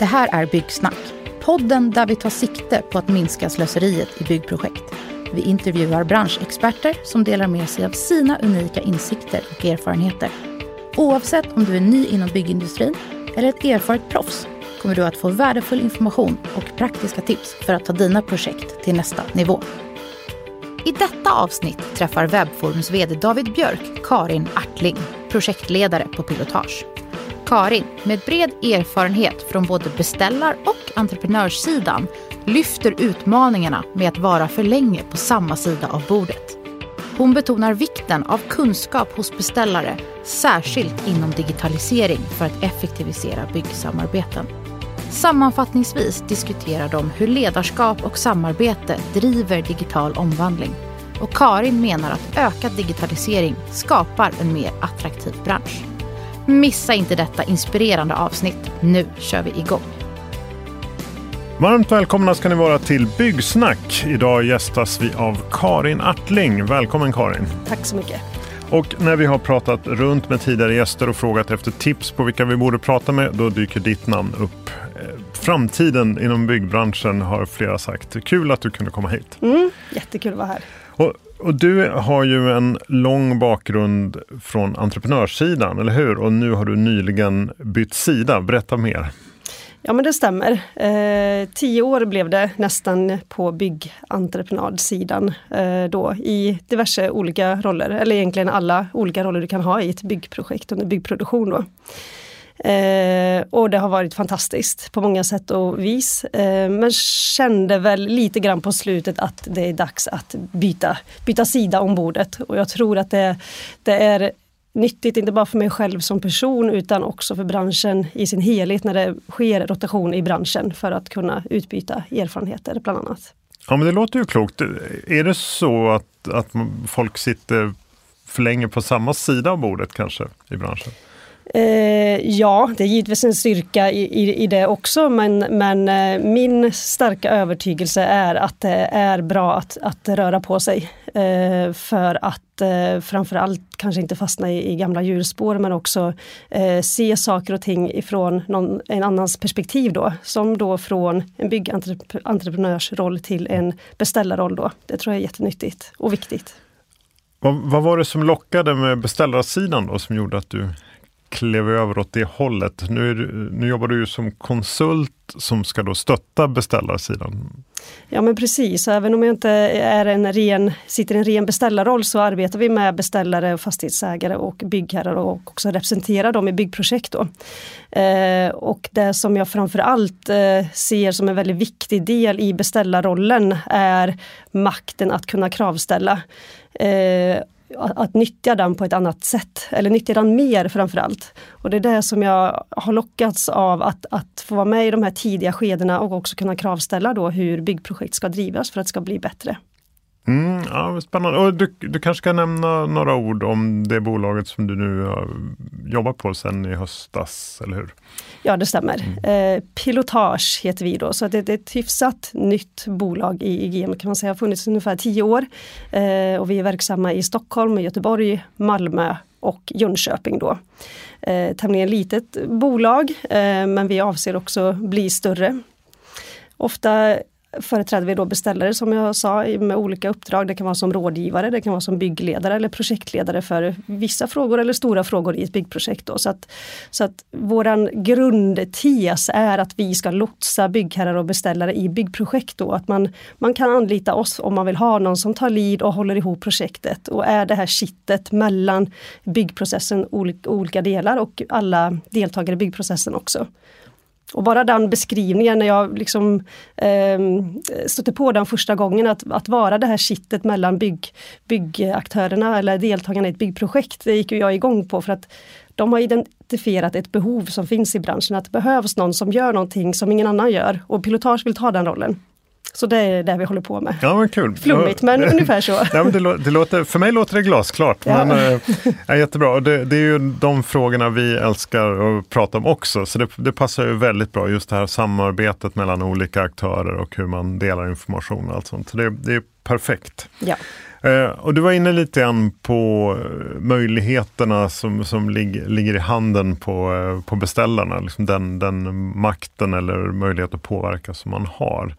Det här är Byggsnack, podden där vi tar sikte på att minska slöseriet i byggprojekt. Vi intervjuar branschexperter som delar med sig av sina unika insikter och erfarenheter. Oavsett om du är ny inom byggindustrin eller ett erfaret proffs kommer du att få värdefull information och praktiska tips för att ta dina projekt till nästa nivå. I detta avsnitt träffar Webforums VD David Björk Karin Artling, projektledare på Pilotage. Karin, med bred erfarenhet från både beställar och entreprenörssidan, lyfter utmaningarna med att vara för länge på samma sida av bordet. Hon betonar vikten av kunskap hos beställare, särskilt inom digitalisering för att effektivisera byggsamarbeten. Sammanfattningsvis diskuterar de hur ledarskap och samarbete driver digital omvandling. Och Karin menar att ökad digitalisering skapar en mer attraktiv bransch. Missa inte detta inspirerande avsnitt. Nu kör vi igång. Varmt välkomna ska ni vara till Byggsnack. Idag gästas vi av Karin Artling. Välkommen Karin. Tack så mycket. Och när vi har pratat runt med tidigare gäster och frågat efter tips på vilka vi borde prata med, då dyker ditt namn upp. Eh, Framtiden inom byggbranschen har flera sagt. Kul att du kunde komma hit. Mm, jättekul att vara här. Och, du har ju en lång bakgrund från entreprenörssidan, eller hur? Och nu har du nyligen bytt sida. Berätta mer. Ja men det stämmer. Eh, tio år blev det nästan på byggentreprenadsidan eh, då i diverse olika roller, eller egentligen alla olika roller du kan ha i ett byggprojekt under byggproduktion. Då. Eh, och det har varit fantastiskt på många sätt och vis. Eh, men kände väl lite grann på slutet att det är dags att byta, byta sida om bordet. Och jag tror att det, det är nyttigt, inte bara för mig själv som person utan också för branschen i sin helhet när det sker rotation i branschen för att kunna utbyta erfarenheter bland annat. Ja men det låter ju klokt. Är det så att, att folk sitter för länge på samma sida av bordet kanske i branschen? Eh, ja, det är givetvis en styrka i, i, i det också men, men eh, min starka övertygelse är att det är bra att, att röra på sig. Eh, för att eh, framförallt kanske inte fastna i, i gamla hjulspår men också eh, se saker och ting ifrån någon, en annans perspektiv då. Som då från en byggentreprenörsroll till en beställarroll då. Det tror jag är jättenyttigt och viktigt. Vad, vad var det som lockade med beställarsidan då som gjorde att du klev över åt det hållet. Nu, du, nu jobbar du ju som konsult som ska då stötta beställarsidan. Ja men precis, även om jag inte är en ren, sitter i en ren beställarroll så arbetar vi med beställare, och fastighetsägare och byggherrar och också representerar dem i byggprojekt. Då. Eh, och det som jag framförallt eh, ser som en väldigt viktig del i beställarrollen är makten att kunna kravställa. Eh, att nyttja den på ett annat sätt, eller nyttja den mer framförallt. Och det är det som jag har lockats av att, att få vara med i de här tidiga skedena och också kunna kravställa då hur byggprojekt ska drivas för att det ska bli bättre. Mm, ja, spännande. Och du, du kanske kan nämna några ord om det bolaget som du nu har jobbat på sedan i höstas, eller hur? Ja, det stämmer. Mm. Eh, Pilotage heter vi då, så det, det är ett hyfsat nytt bolag i IGM kan man säga, har funnits ungefär tio år. Eh, och vi är verksamma i Stockholm, Göteborg, Malmö och Jönköping då. Eh, tämligen litet bolag, men vi avser också bli större. Ofta företräder vi då beställare som jag sa med olika uppdrag. Det kan vara som rådgivare, det kan vara som byggledare eller projektledare för vissa frågor eller stora frågor i ett byggprojekt. Då. Så, att, så att våran grundtes är att vi ska lotsa byggherrar och beställare i byggprojekt. Då. Att man, man kan anlita oss om man vill ha någon som tar lead och håller ihop projektet och är det här kittet mellan byggprocessen, olika, olika delar och alla deltagare i byggprocessen också. Och bara den beskrivningen när jag liksom, eh, stötte på den första gången, att, att vara det här kittet mellan bygg, byggaktörerna eller deltagarna i ett byggprojekt, det gick ju jag igång på för att de har identifierat ett behov som finns i branschen, att det behövs någon som gör någonting som ingen annan gör och Pilotage vill ta den rollen. Så det är det vi håller på med. Ja, men kul. Flummigt, men ungefär så. Ja, men det, det, låter, för mig låter det glasklart. Ja. Men, äh, jättebra. Det, det, är ju de frågorna vi älskar att prata om också. Så det, det, passar ju väldigt bra, just det här samarbetet mellan olika aktörer och hur man delar information och allt sånt. Så det, det är perfekt. Ja. Eh, och du var inne lite grann på eh, möjligheterna som, som lig, ligger i handen på, på beställarna. Liksom den, den makten eller möjlighet att påverka som man har.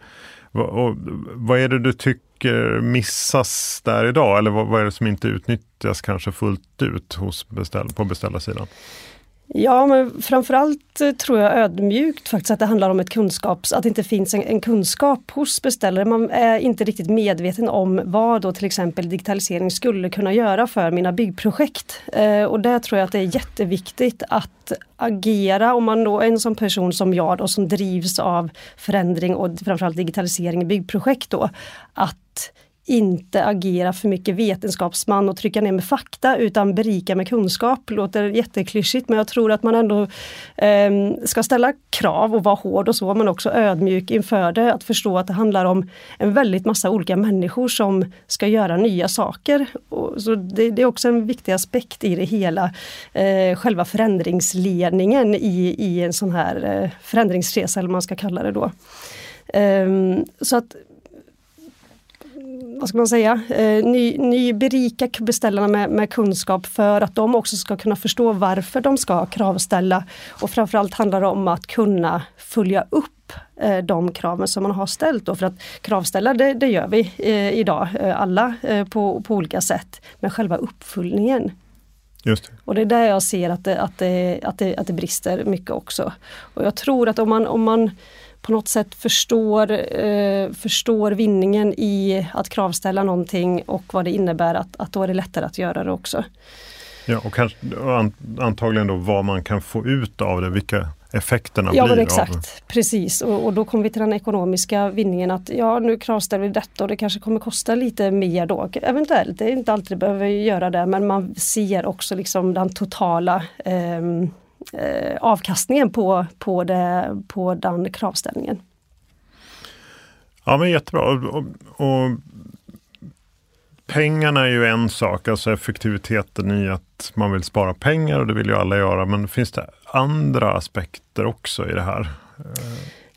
Och, vad är det du tycker missas där idag? Eller vad, vad är det som inte utnyttjas kanske fullt ut hos beställ, på beställarsidan? Ja, men framförallt eh, tror jag ödmjukt faktiskt att det handlar om ett kunskaps, att det inte finns en, en, kunskap hos beställare. Man är inte riktigt medveten om vad då till exempel digitalisering skulle kunna göra för mina byggprojekt. Eh, och där tror jag att det är jätteviktigt att agera om man då är en sån person som jag då som drivs av förändring och framförallt digitalisering i byggprojekt då. Att inte agera för mycket vetenskapsman och trycka ner med fakta utan berika med kunskap. Låter jätteklyschigt men jag tror att man ändå eh, ska ställa krav och vara hård och så men också ödmjuk inför det. Att förstå att det handlar om en väldigt massa olika människor som ska göra nya saker. Och så det, det är också en viktig aspekt i det hela. Eh, själva förändringsledningen i, i en sån här eh, förändringsresa eller vad man ska kalla det då. Ehm, så att vad ska man säga, eh, ny, ny berika beställarna med, med, kunskap för att de också ska kunna förstå varför de ska kravställa. Och framförallt handlar det om att kunna följa upp eh, de kraven som man har ställt. Då. För att kravställa det, det gör vi eh, idag, eh, alla på, på olika sätt. Men själva uppföljningen Just det. Och det är där jag ser att det, att, det, att, det, att det brister mycket också. Och jag tror att om man, om man på något sätt förstår, eh, förstår vinningen i att kravställa någonting och vad det innebär att, att då är det lättare att göra det också. Ja, och kanske, antagligen då vad man kan få ut av det, vilka effekterna ja, blir. Ja, exakt. Av... Precis, och, och, då kommer vi till den ekonomiska vinningen att ja, nu kravställer vi detta och det kanske kommer kosta lite mer då. Eventuellt, det är inte alltid det behöver göra det, men man ser också liksom den totala eh, eh, avkastningen på, på, det, på den kravställningen. Ja men jättebra. Och, och, pengarna är ju en sak, alltså effektiviteten i att man vill spara pengar och det vill ju alla göra. Men finns det andra aspekter också i det här?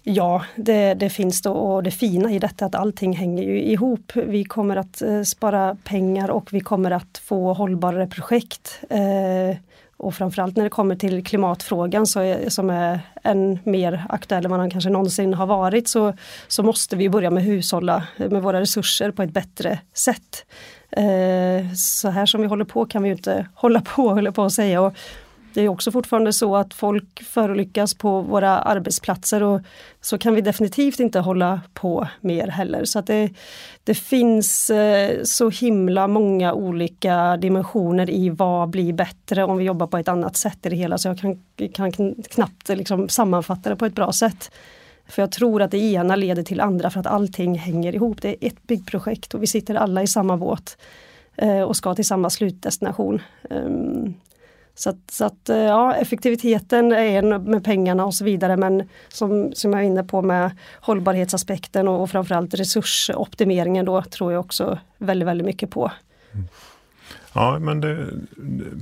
Ja, det, det, finns då och det fina i detta att allting hänger ju ihop. Vi kommer att eh, spara pengar och vi kommer att få hållbarare projekt. Eh, och framförallt när det kommer till klimatfrågan så är, som är än mer aktuell än vad den kanske någonsin har varit så, så måste vi börja med att hushålla med våra resurser på ett bättre sätt. Eh, så här som vi håller på kan vi inte hålla på, håller på att säga. Och det är också fortfarande så att folk förolyckas på våra arbetsplatser och så kan vi definitivt inte hålla på mer heller. Så att det, det finns eh, så himla många olika dimensioner i vad blir bättre om vi jobbar på ett annat sätt i det hela. Så jag kan, kan knappt liksom sammanfatta det på ett bra sätt. För jag tror att det ena leder till andra för att allting hänger ihop. Det är ett byggprojekt och vi sitter alla i samma båt eh, och ska till samma slutdestination. Ehm, så att, så att, eh, ja, effektiviteten är en med pengarna och så vidare men som, som jag är inne på med hållbarhetsaspekten och, och framförallt resursoptimeringen då tror jag också väldigt, väldigt mycket på. Mm. Ja, men det,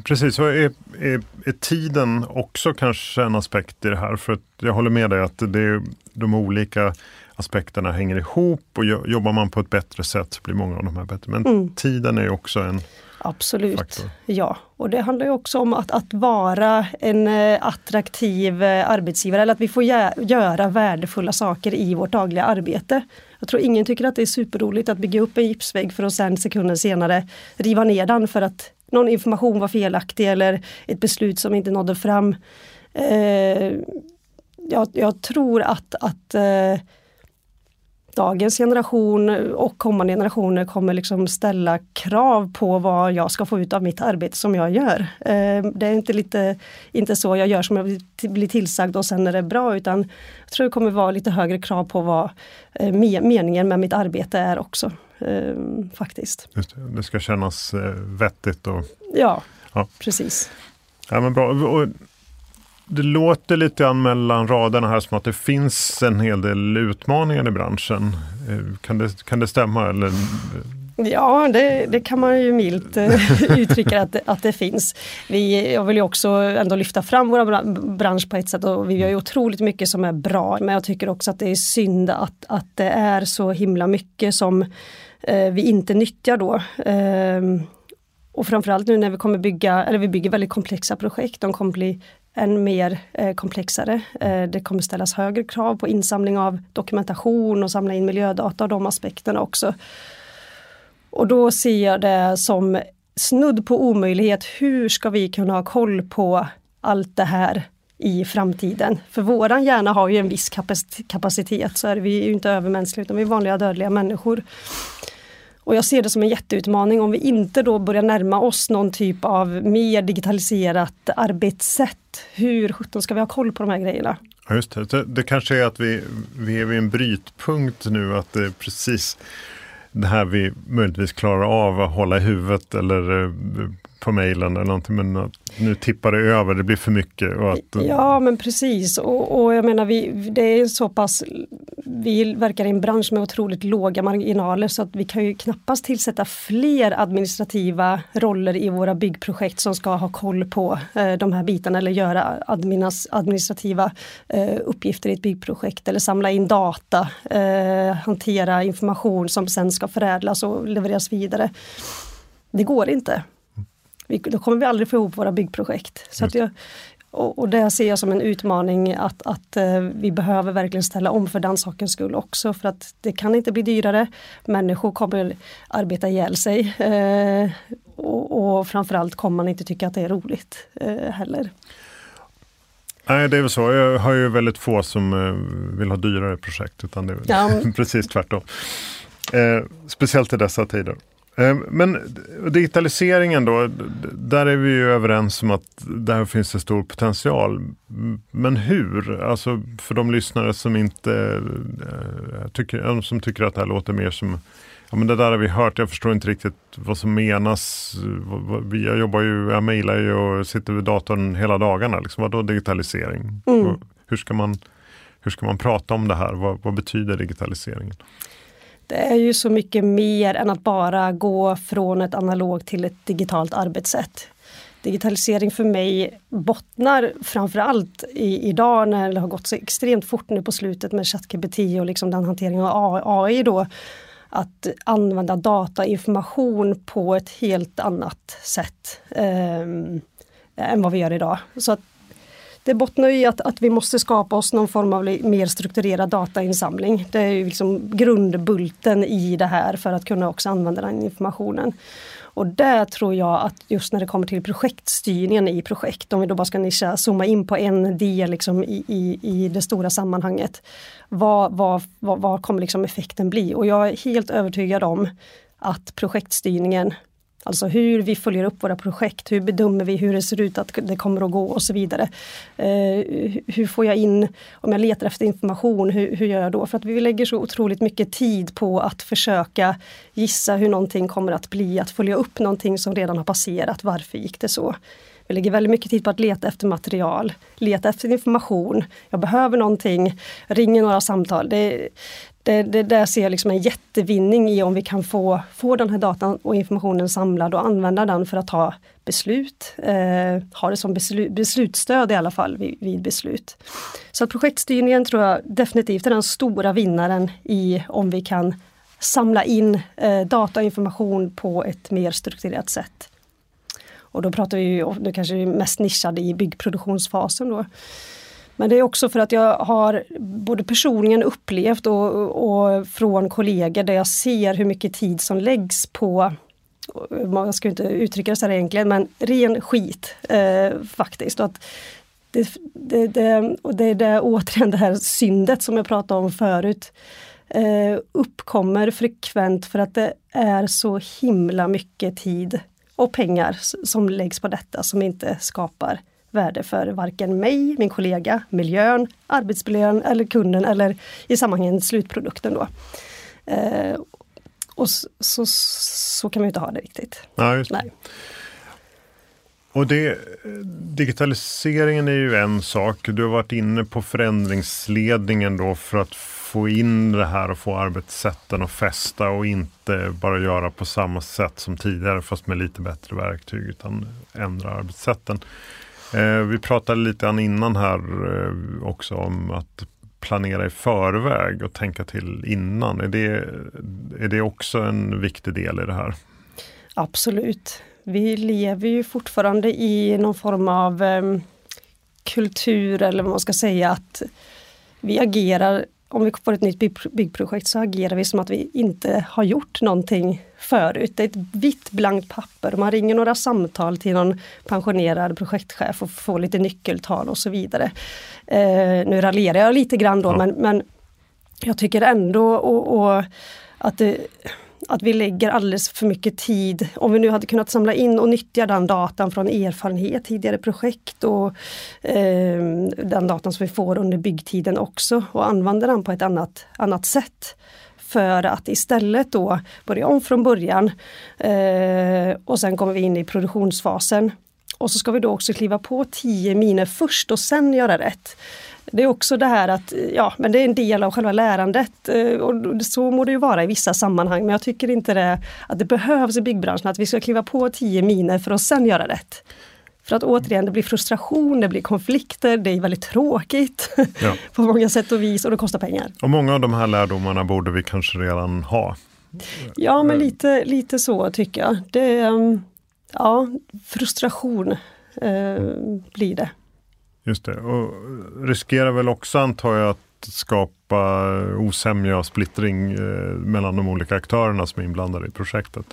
precis. Så är, är, är, tiden också kanske en aspekt i det här? För jag håller med dig att det, de olika aspekterna hänger ihop och jobbar man på ett bättre sätt så blir många av de här bättre. Men mm. tiden är också en Absolut, faktor. ja. Och det handlar också om att, att vara en eh, attraktiv eh, arbetsgivare eller att vi får göra värdefulla saker i vårt dagliga arbete. Jag tror ingen tycker att det är superroligt att bygga upp en gipsvägg för att sen sekunder senare riva ner den för att någon information var felaktig eller ett beslut som inte nådde fram. Eh, jag, jag, tror att, att eh, dagens generation och kommande generationer kommer liksom ställa krav på vad jag ska få ut av mitt arbete som jag gör. Eh, det är inte, lite, inte så jag gör som jag blir tillsagd och sen är det bra utan jag tror det kommer vara lite högre krav på vad eh, meningen med mitt arbete är också. Eh, faktiskt. Det, det, ska kännas vettigt. Och, ja, ja, precis. Ja, men bra. Och, det låter lite grann mellan raderna här som att det finns en hel del utmaningar i branschen. Eh, kan det, kan det stämma? Eller? Ja, det, det, kan man ju milt eh, uttrycka att, att det finns. Vi, jag vill ju också ändå lyfta fram vår bransch på ett sätt och vi gör ju otroligt mycket som är bra. Men jag tycker också att det är synd att, att det är så himla mycket som eh, vi inte nyttjar då. Eh, och framförallt nu när vi kommer bygga, eller vi bygger väldigt komplexa projekt, de kommer bli än mer eh, komplexare. Eh, det kommer ställas högre krav på insamling av dokumentation och samla in miljödata och de aspekterna också. Och då ser jag det som snudd på omöjlighet. Hur ska vi kunna ha koll på allt det här i framtiden? För våran hjärna har ju en viss kapacitet, så är vi ju inte övermänskliga utan vi är vanliga dödliga människor. Och jag ser det som en jätteutmaning om vi inte då börjar närma oss någon typ av mer digitaliserat arbetssätt. Hur sjutton ska vi ha koll på de här grejerna? Ja, just det. det kanske är att vi, vi är vid en brytpunkt nu, att det är precis det här vi möjligtvis klarar av att hålla i huvudet eller eh, på mejlen eller någonting. Men nu tippar det över, det blir för mycket. Och att, ja men precis och, och jag menar vi, det är så pass, vi verkar i en bransch med otroligt låga marginaler så att vi kan ju knappast tillsätta fler administrativa roller i våra byggprojekt som ska ha koll på eh, de här bitarna eller göra adminas, administrativa eh, uppgifter i ett byggprojekt eller samla in data, eh, hantera information som sen ska förädlas och levereras vidare. Det går inte vi, då kommer vi aldrig få ihop våra byggprojekt. Så att jag, och, och det ser jag som en utmaning att, att uh, vi behöver verkligen ställa om för den sakens skull också. För att det kan inte bli dyrare. Människor kommer arbeta ihjäl sig. Uh, och, och framförallt kommer man inte tycka att det är roligt uh, heller. Nej, det är väl så. Jag har ju väldigt få som vill ha dyrare projekt, utan det är ja. precis tvärtom. Eh, speciellt i dessa tider. Eh, men digitaliseringen då, där är vi ju överens om att där finns det stor potential. Men hur? Alltså för de lyssnare som inte eh, tycker, som tycker att det här låter mer som Ja men det där har vi hört, jag förstår inte riktigt vad som menas. Jag jobbar ju, jag mejlar ju och sitter vid datorn hela dagarna. Liksom, vadå digitalisering? Mm. Hur, ska man, hur ska man prata om det här? Vad, vad betyder digitaliseringen? Det är ju så mycket mer än att bara gå från ett analogt till ett digitalt arbetssätt. Digitalisering för mig bottnar framförallt i, idag när det har gått så extremt fort nu på slutet med ChatGPT och liksom den hanteringen av AI då. Att använda datainformation på ett helt annat sätt eh, än vad vi gör idag. Så att det bottnar i att, att vi måste skapa oss någon form av mer strukturerad datainsamling. Det är ju liksom grundbulten i det här för att kunna också använda den informationen. Och där tror jag att just när det kommer till projektstyrningen i projekt, om vi då bara ska nischa, zooma in på en del liksom i, i, i det stora sammanhanget. Vad, vad, vad, vad kommer liksom effekten bli? Och jag är helt övertygad om att projektstyrningen Alltså hur vi följer upp våra projekt, hur bedömer vi hur det ser ut att det kommer att gå och så vidare. Eh, hur får jag in, om jag letar efter information, hur, hur, gör jag då? För att vi lägger så otroligt mycket tid på att försöka gissa hur någonting kommer att bli, att följa upp någonting som redan har passerat. Varför gick det så? Jag lägger väldigt mycket tid på att leta efter material, leta efter information. Jag behöver någonting, ringer några samtal. Det, det, det där ser jag liksom en jättevinning i om vi kan få, få den här datan och informationen samlad och använda den för att ta beslut. Eh, ha det som beslut, beslutsstöd i alla fall vid, vid, beslut. Så att projektstyrningen tror jag definitivt är den stora vinnaren i om vi kan samla in eh, data och information på ett mer strukturerat sätt. Och då pratar vi ju, nu kanske mest nischade i byggproduktionsfasen då. Men det är också för att jag har både personligen upplevt och, och från kollegor där jag ser hur mycket tid som läggs på man ska inte uttrycka det så här egentligen, men ren skit eh, faktiskt. Och att det, det, det, och det är det, återigen det här syndet som jag pratade om förut. Eh, uppkommer frekvent för att det är så himla mycket tid och pengar som läggs på detta som inte skapar värde för varken mig, min kollega, miljön, arbetsmiljön eller kunden eller i sammanhanget slutprodukten. Då. Eh, och så, så, så, kan man inte ha det riktigt. Ja, just Nej. Och det, digitaliseringen är ju en sak. Du har varit inne på förändringsledningen då för att få in det här och få arbetssätten att fästa och inte bara göra på samma sätt som tidigare fast med lite bättre verktyg utan ändra arbetssätten. Eh, vi pratade lite innan här eh, också om att planera i förväg och tänka till innan. Är det, är det också en viktig del i det här? Absolut. Vi lever ju fortfarande i någon form av eh, kultur eller vad man ska säga att vi agerar, om vi får ett nytt byggprojekt så agerar vi som att vi inte har gjort någonting förut. Det är ett vitt blankt papper. Man ringer några samtal till någon pensionerad projektchef och får lite nyckeltal och så vidare. Eh, nu raljerar jag lite grann då ja. men, men jag tycker ändå och, och att det, att vi lägger alldeles för mycket tid. Om vi nu hade kunnat samla in och nyttja den datan från erfarenhet, tidigare projekt och eh, den datan som vi får under byggtiden också och använda den på ett annat, annat sätt. För att istället då börja om från början eh, och sen kommer vi in i produktionsfasen. Och så ska vi då också kliva på 10 miner först och sen göra rätt. Det är också det här att, ja men det är en del av själva lärandet eh, och så må det ju vara i vissa sammanhang men jag tycker inte det, att det behövs i byggbranschen att vi ska kliva på tio miner för att sen göra rätt. För att återigen, det blir frustration, det blir konflikter, det är väldigt tråkigt ja. på många sätt och vis och det kostar pengar. Och många av de här lärdomarna borde vi kanske redan ha. Ja, men lite, lite så tycker jag. Det, mm, ja, frustration eh, blir det. Just det, och riskerar väl också antar jag att skapa osämja och splittring eh, mellan de olika aktörerna som är inblandade i projektet.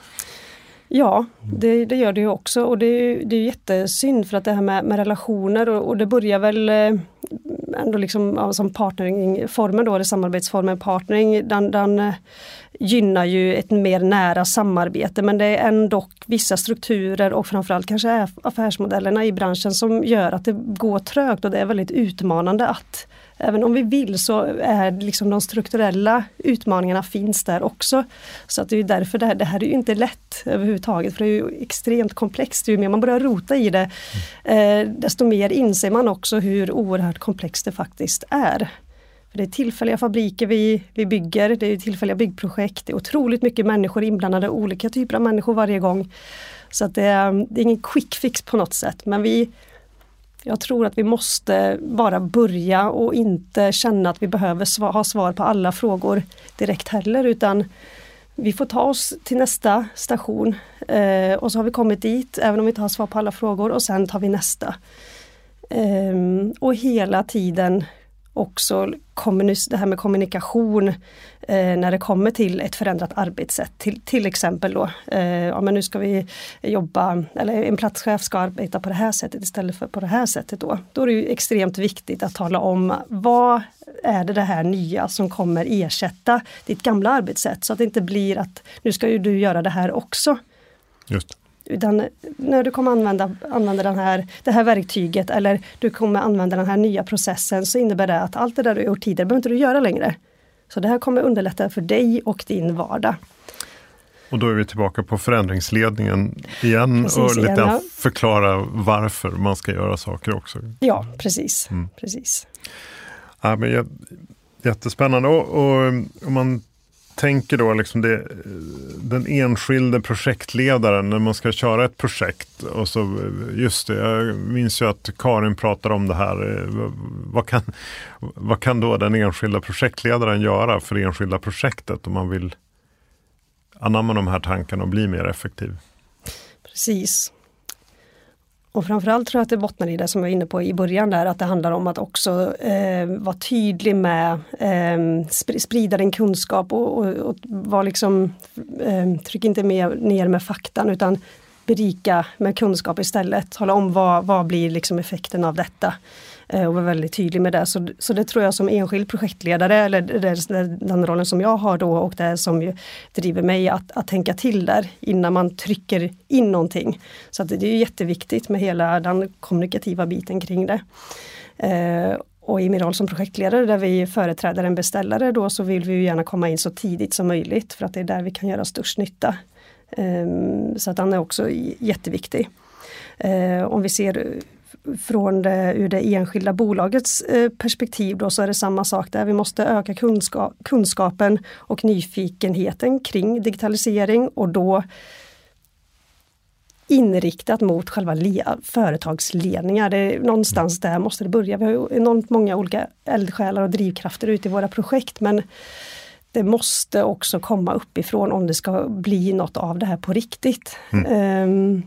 Ja, det, det, gör det ju också. Och det, det är jättesynd för att det här med, med relationer och, och, det börjar väl eh, ändå liksom ja, som partneringformen då, eller samarbetsformen partnering, den, den eh, gynnar ju ett mer nära samarbete. Men det är ändå vissa strukturer och framförallt kanske affärsmodellerna i branschen som gör att det går trögt och det är väldigt utmanande att även om vi vill så är liksom de strukturella utmaningarna finns där också. Så att det är därför det här, det här är inte lätt överhuvudtaget för det är ju extremt komplext. Ju mer man börjar rota i det eh, desto mer inser man också hur oerhört komplext det faktiskt är. För det är tillfälliga fabriker vi, vi bygger, det är tillfälliga byggprojekt, det är otroligt mycket människor inblandade, olika typer av människor varje gång. Så att det, det är ingen quick fix på något sätt men vi jag tror att vi måste bara börja och inte känna att vi behöver ha svar på alla frågor direkt heller utan vi får ta oss till nästa station eh, och så har vi kommit dit även om vi inte har svar på alla frågor och sen tar vi nästa. Eh, och hela tiden också det här med kommunikation eh, när det kommer till ett förändrat arbetssätt. Till, till exempel då, eh, ja men nu ska vi jobba, eller en platschef ska arbeta på det här sättet istället för på det här sättet då. Då är det ju extremt viktigt att tala om vad är det det här nya som kommer ersätta ditt gamla arbetssätt så att det inte blir att nu ska ju du göra det här också. Just. Utan när du kommer använda, använda den här, det här verktyget eller du kommer använda den här nya processen så innebär det att allt det där du gjort tidigare behöver inte du göra längre. Så det här kommer underlätta för dig och din vardag. Och då är vi tillbaka på förändringsledningen igen precis, och lite ja. förklara varför man ska göra saker också. Ja, precis. Mm. precis. Ja, men jättespännande. Och, och om man tänker då liksom det, den enskilde projektledaren när man ska köra ett projekt. Och så, just det, jag minns ju att Karin pratade om det här. Vad kan, vad kan då den enskilda projektledaren göra för det enskilda projektet om man vill anamma de här tankarna och bli mer effektiv? Precis. Och framförallt tror jag att det bottnar i det som jag var inne på i början där, att det handlar om att också eh, vara tydlig med, eh, sprida din kunskap och, och, och var liksom, eh, tryck inte mer, ner med faktan utan berika med kunskap istället. Tala om vad, vad blir liksom effekten av detta. Eh, och var väldigt tydlig med det. Så, så det tror jag som enskild projektledare, eller den rollen som jag har då och det som driver mig att, att tänka till där innan man trycker in någonting. Så att det är jätteviktigt med hela den kommunikativa biten kring det. Eh, och i min roll som projektledare där vi företräder en beställare då så vill vi gärna komma in så tidigt som möjligt för att det är där vi kan göra störst nytta. Eh, så att den är också jätteviktig. Eh, om vi ser från det, ur det enskilda bolagets eh, perspektiv då, så är det samma sak där. Vi måste öka kunskap, kunskapen och nyfikenheten kring digitalisering och då inriktat mot själva företagsledningar. Det är, någonstans där måste det börja. Vi har enormt många olika eldsjälar och drivkrafter ute i våra projekt men det måste också komma uppifrån om det ska bli något av det här på riktigt. Mm. Um,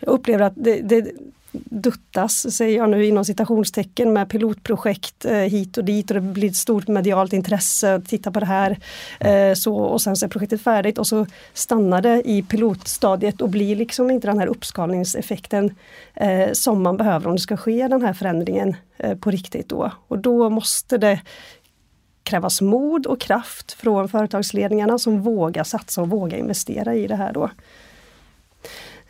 jag upplever att det, det, duttas, säger jag nu inom citationstecken, med pilotprojekt eh, hit och dit och det blir ett stort medialt intresse, titta på det här. Eh, så, och sen så är projektet färdigt och så stannar det i pilotstadiet och blir liksom inte den här uppskalningseffekten eh, som man behöver om det ska ske den här förändringen på riktigt då. Och då måste det krävas mod och kraft från företagsledningarna som vågar satsa och vågar investera i det här då.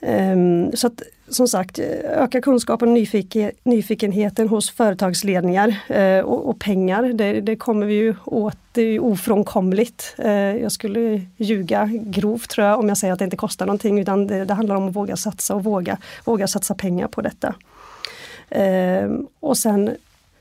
Ehm, så att som sagt öka kunskapen och nyfiken, nyfikenheten hos företagsledningar eh, och, och, pengar. Det, det, kommer vi ju åt, det är ofrånkomligt. Eh, jag skulle ljuga grovt tror jag om jag säger att det inte kostar någonting utan det, det handlar om att våga satsa och våga, våga satsa pengar på detta. Ehm, och sen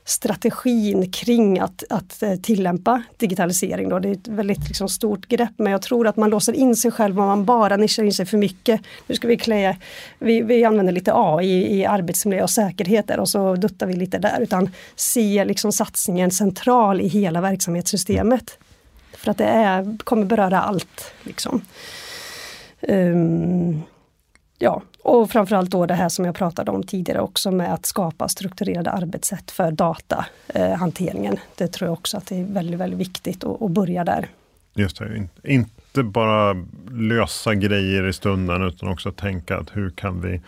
strategin kring att, att eh, tillämpa digitalisering. Då. Det är ett väldigt liksom, stort grepp men jag tror att man låser in sig själv om man bara nischar in sig för mycket. Nu ska vi klä, vi, vi använder lite AI i arbetsmiljö och säkerhet där och så duttar vi lite där utan se liksom satsningen central i hela verksamhetssystemet. För att det är, kommer beröra allt. Liksom. Um, ja, och framförallt då det här som jag pratade om tidigare också med att skapa strukturerade arbetssätt för datahanteringen. Eh, det tror jag också att det är väldigt, väldigt viktigt att, att börja där. Just det, inte bara lösa grejer i stunden utan också tänka att hur kan vi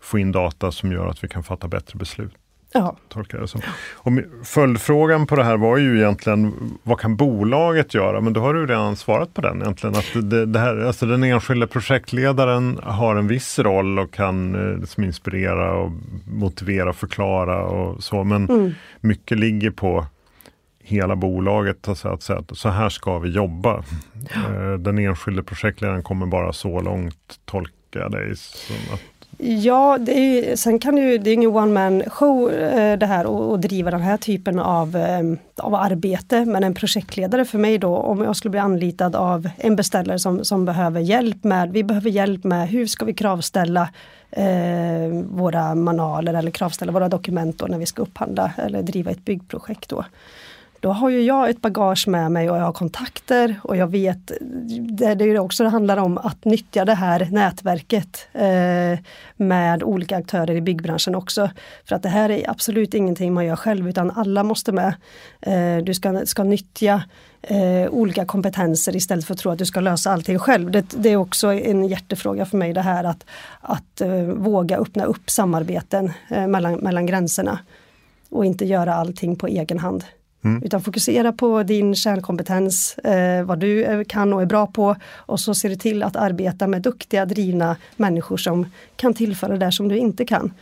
få in data som gör att vi kan fatta bättre beslut. Ja. Tolkar det som. Och följdfrågan på det här var ju egentligen vad kan bolaget göra? Men då har du redan svarat på den egentligen. Att det, det här, alltså den enskilda projektledaren har en viss roll och kan eh, liksom inspirera och motivera och förklara och så. Men mm. mycket ligger på hela bolaget att säga att så här ska vi jobba. Eh, den enskilde projektledaren kommer bara så långt, tolkar jag dig som att Ja, det är, sen kan ju, det är ingen one man show eh, det här och, och driva den här typen av, eh, av arbete. Men en projektledare för mig då, om jag skulle bli anlitad av en beställare som, som behöver hjälp med, vi behöver hjälp med hur ska vi kravställa eh, våra manualer eller kravställa våra dokument då när vi ska upphandla eller driva ett byggprojekt då då har ju jag ett bagage med mig och jag har kontakter och jag vet, det, det är också det handlar om att nyttja det här nätverket eh, med olika aktörer i byggbranschen också. För att det här är absolut ingenting man gör själv utan alla måste med. Eh, du ska, ska nyttja eh, olika kompetenser istället för att tro att du ska lösa allting själv. Det, det är också en hjärtefråga för mig det här att, att eh, våga öppna upp samarbeten eh, mellan, mellan gränserna och inte göra allting på egen hand. Mm. Utan fokusera på din kärnkompetens, eh, vad du kan och är bra på och så ser du till att arbeta med duktiga, drivna människor som kan tillföra det som du inte kan.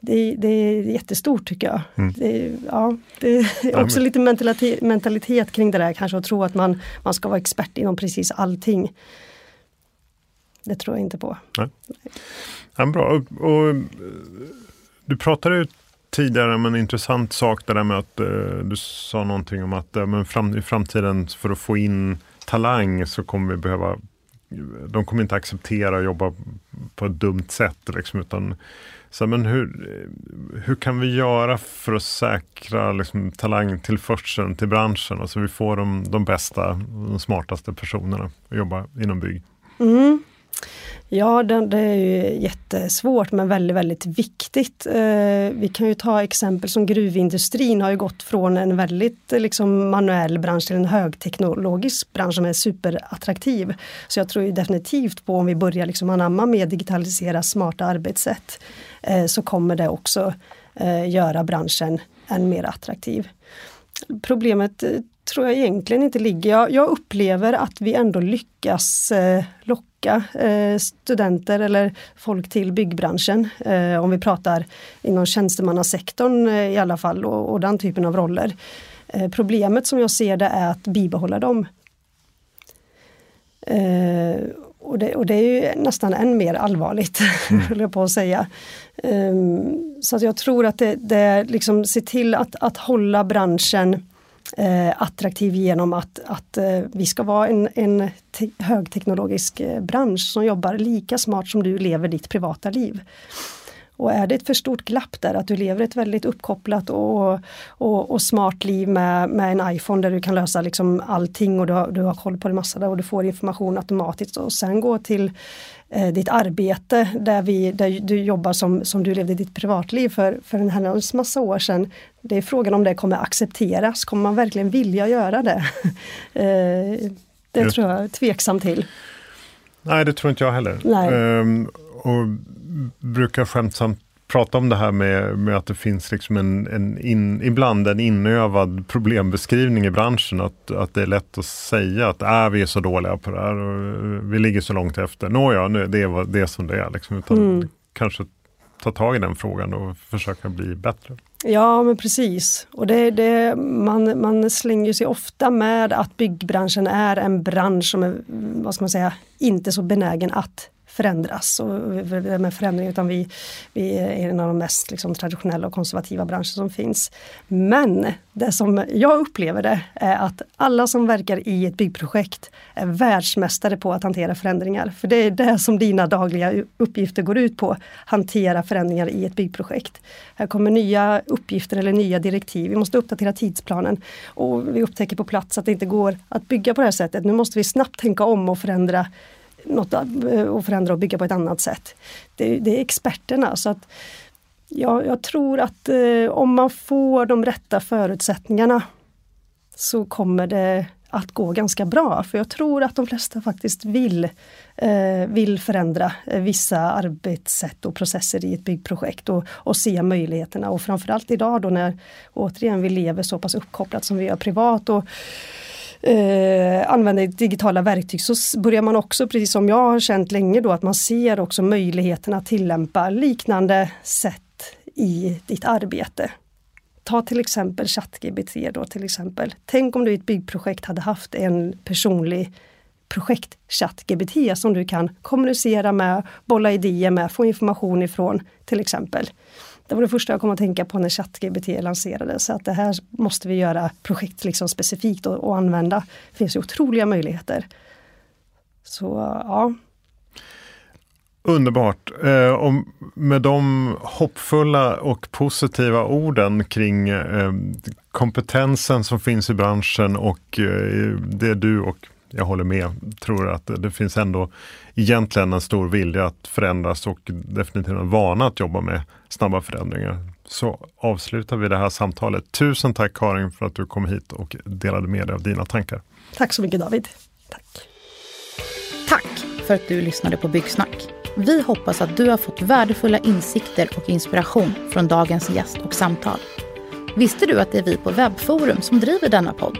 Det, det är jättestort tycker jag. Mm. Det, ja, det är också lite mentalitet, mentalitet kring det där kanske att tro att man, man ska vara expert inom precis allting. Det tror jag inte på. Nej. Ja, bra. Och, och, du pratade tidigare om en intressant sak, det där med att eh, du sa någonting om att men fram, i framtiden för att få in talang så kommer vi behöva de kommer inte acceptera att jobba på ett dumt sätt. Liksom, utan, så, men hur, eh, hur kan vi göra för att säkra liksom, talangtillförseln till branschen? Alltså vi får de, de bästa, de smartaste personerna att jobba inom bygg. Mm. Ja, det, det, är ju jättesvårt men väldigt, väldigt viktigt. Eh, vi kan ju ta exempel som gruvindustrin har ju gått från en väldigt liksom, manuell bransch till en högteknologisk bransch som är superattraktiv. Så jag tror ju definitivt på om vi börjar liksom anamma mer digitalisera smarta arbetssätt eh, så kommer det också eh, göra branschen än mer attraktiv. Problemet eh, tror jag egentligen inte ligger. Jag, jag upplever att vi ändå lyckas eh, locka eh, studenter eller folk till byggbranschen. Eh, om vi pratar inom tjänstemannasektorn eh, i alla fall och, och den typen av roller. Eh, problemet som jag ser det är att bibehålla dem. Eh, och, det, och det är ju nästan än mer allvarligt, mm. höll jag på att säga. Um, så att jag tror att det, det liksom se till att, att hålla branschen eh, attraktiv genom att, att eh, vi ska vara en, en te högteknologisk eh, bransch som jobbar lika smart som du lever ditt privata liv. Och är det ett för stort glapp där, att du lever ett väldigt uppkopplat och, och, och, smart liv med, med en iPhone där du kan lösa liksom allting och du har, du har koll på det massa där och du får information automatiskt och sen gå till eh, ditt arbete där, vi, där du jobbar som, som du levde ditt privatliv för, för en herrans massa år sedan. Det är frågan om det kommer accepteras, kommer man verkligen vilja göra det? eh, det tror jag är tveksam till. Nej, det tror inte jag heller. Ehm, och brukar skämtsamt prata om det här med, med att det finns liksom en, en in, ibland en inövad problembeskrivning i branschen. Att, att det är lätt att säga att äh, vi är så dåliga på det här och vi ligger så långt efter. Nåja, nu, det är det som det är. Liksom, utan mm. Kanske ta tag i den frågan och försöka bli bättre. Ja men precis. Och det, det, man, man slänger sig ofta med att byggbranschen är en bransch som är, vad ska man säga, inte så benägen att förändras. Och med förändring, utan vi, vi är en av de mest liksom, traditionella och konservativa branscher som finns. Men det som jag upplever det är att alla som verkar i ett byggprojekt är världsmästare på att hantera förändringar. För det är det som dina dagliga uppgifter går ut på. Hantera förändringar i ett byggprojekt. Här kommer nya uppgifter eller nya direktiv. Vi måste uppdatera tidsplanen och vi upptäcker på plats att det inte går att bygga på det här sättet. Nu måste vi snabbt tänka om och förändra något att eh, förändra och bygga på ett annat sätt. Det, det är experterna. så att ja, Jag tror att eh, om man får de rätta förutsättningarna så kommer det att gå ganska bra. För jag tror att de flesta faktiskt vill, eh, vill förändra eh, vissa arbetssätt och processer i ett byggprojekt och, och se möjligheterna. Och framförallt idag då när återigen vi lever så pass uppkopplat som vi gör privat och eh, använder digitala verktyg så börjar man också, precis som jag har känt länge då, att man ser också möjligheten att tillämpa liknande sätt i ditt arbete. Ta till exempel ChatGPT då till exempel. Tänk om du i ett byggprojekt hade haft en personlig projekt ChatGPT som du kan kommunicera med, bolla idéer med, få information ifrån till exempel. Det var det första jag kom att tänka på när ChatGPT lanserades. Så att det här måste vi göra projekt liksom specifikt och, och använda. Det finns ju otroliga möjligheter. Så ja. Underbart! Eh, och med de hoppfulla och positiva orden kring eh, kompetensen som finns i branschen och eh, det du och jag håller med, tror att det finns ändå egentligen en stor vilja att förändras och definitivt en vana att jobba med snabba förändringar. Så avslutar vi det här samtalet. Tusen tack Karin för att du kom hit och delade med dig av dina tankar. Tack så mycket David. Tack. Tack för att du lyssnade på Byggsnack. Vi hoppas att du har fått värdefulla insikter och inspiration från dagens gäst och samtal. Visste du att det är vi på Webbforum som driver denna podd?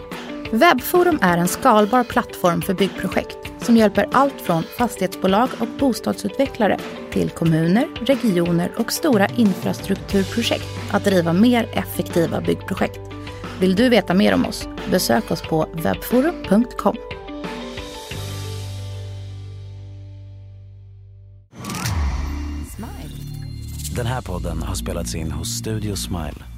Webbforum är en skalbar plattform för byggprojekt som hjälper allt från fastighetsbolag och bostadsutvecklare till kommuner, regioner och stora infrastrukturprojekt att driva mer effektiva byggprojekt. Vill du veta mer om oss? Besök oss på webbforum.com. Den här podden har spelats in hos Studio Smile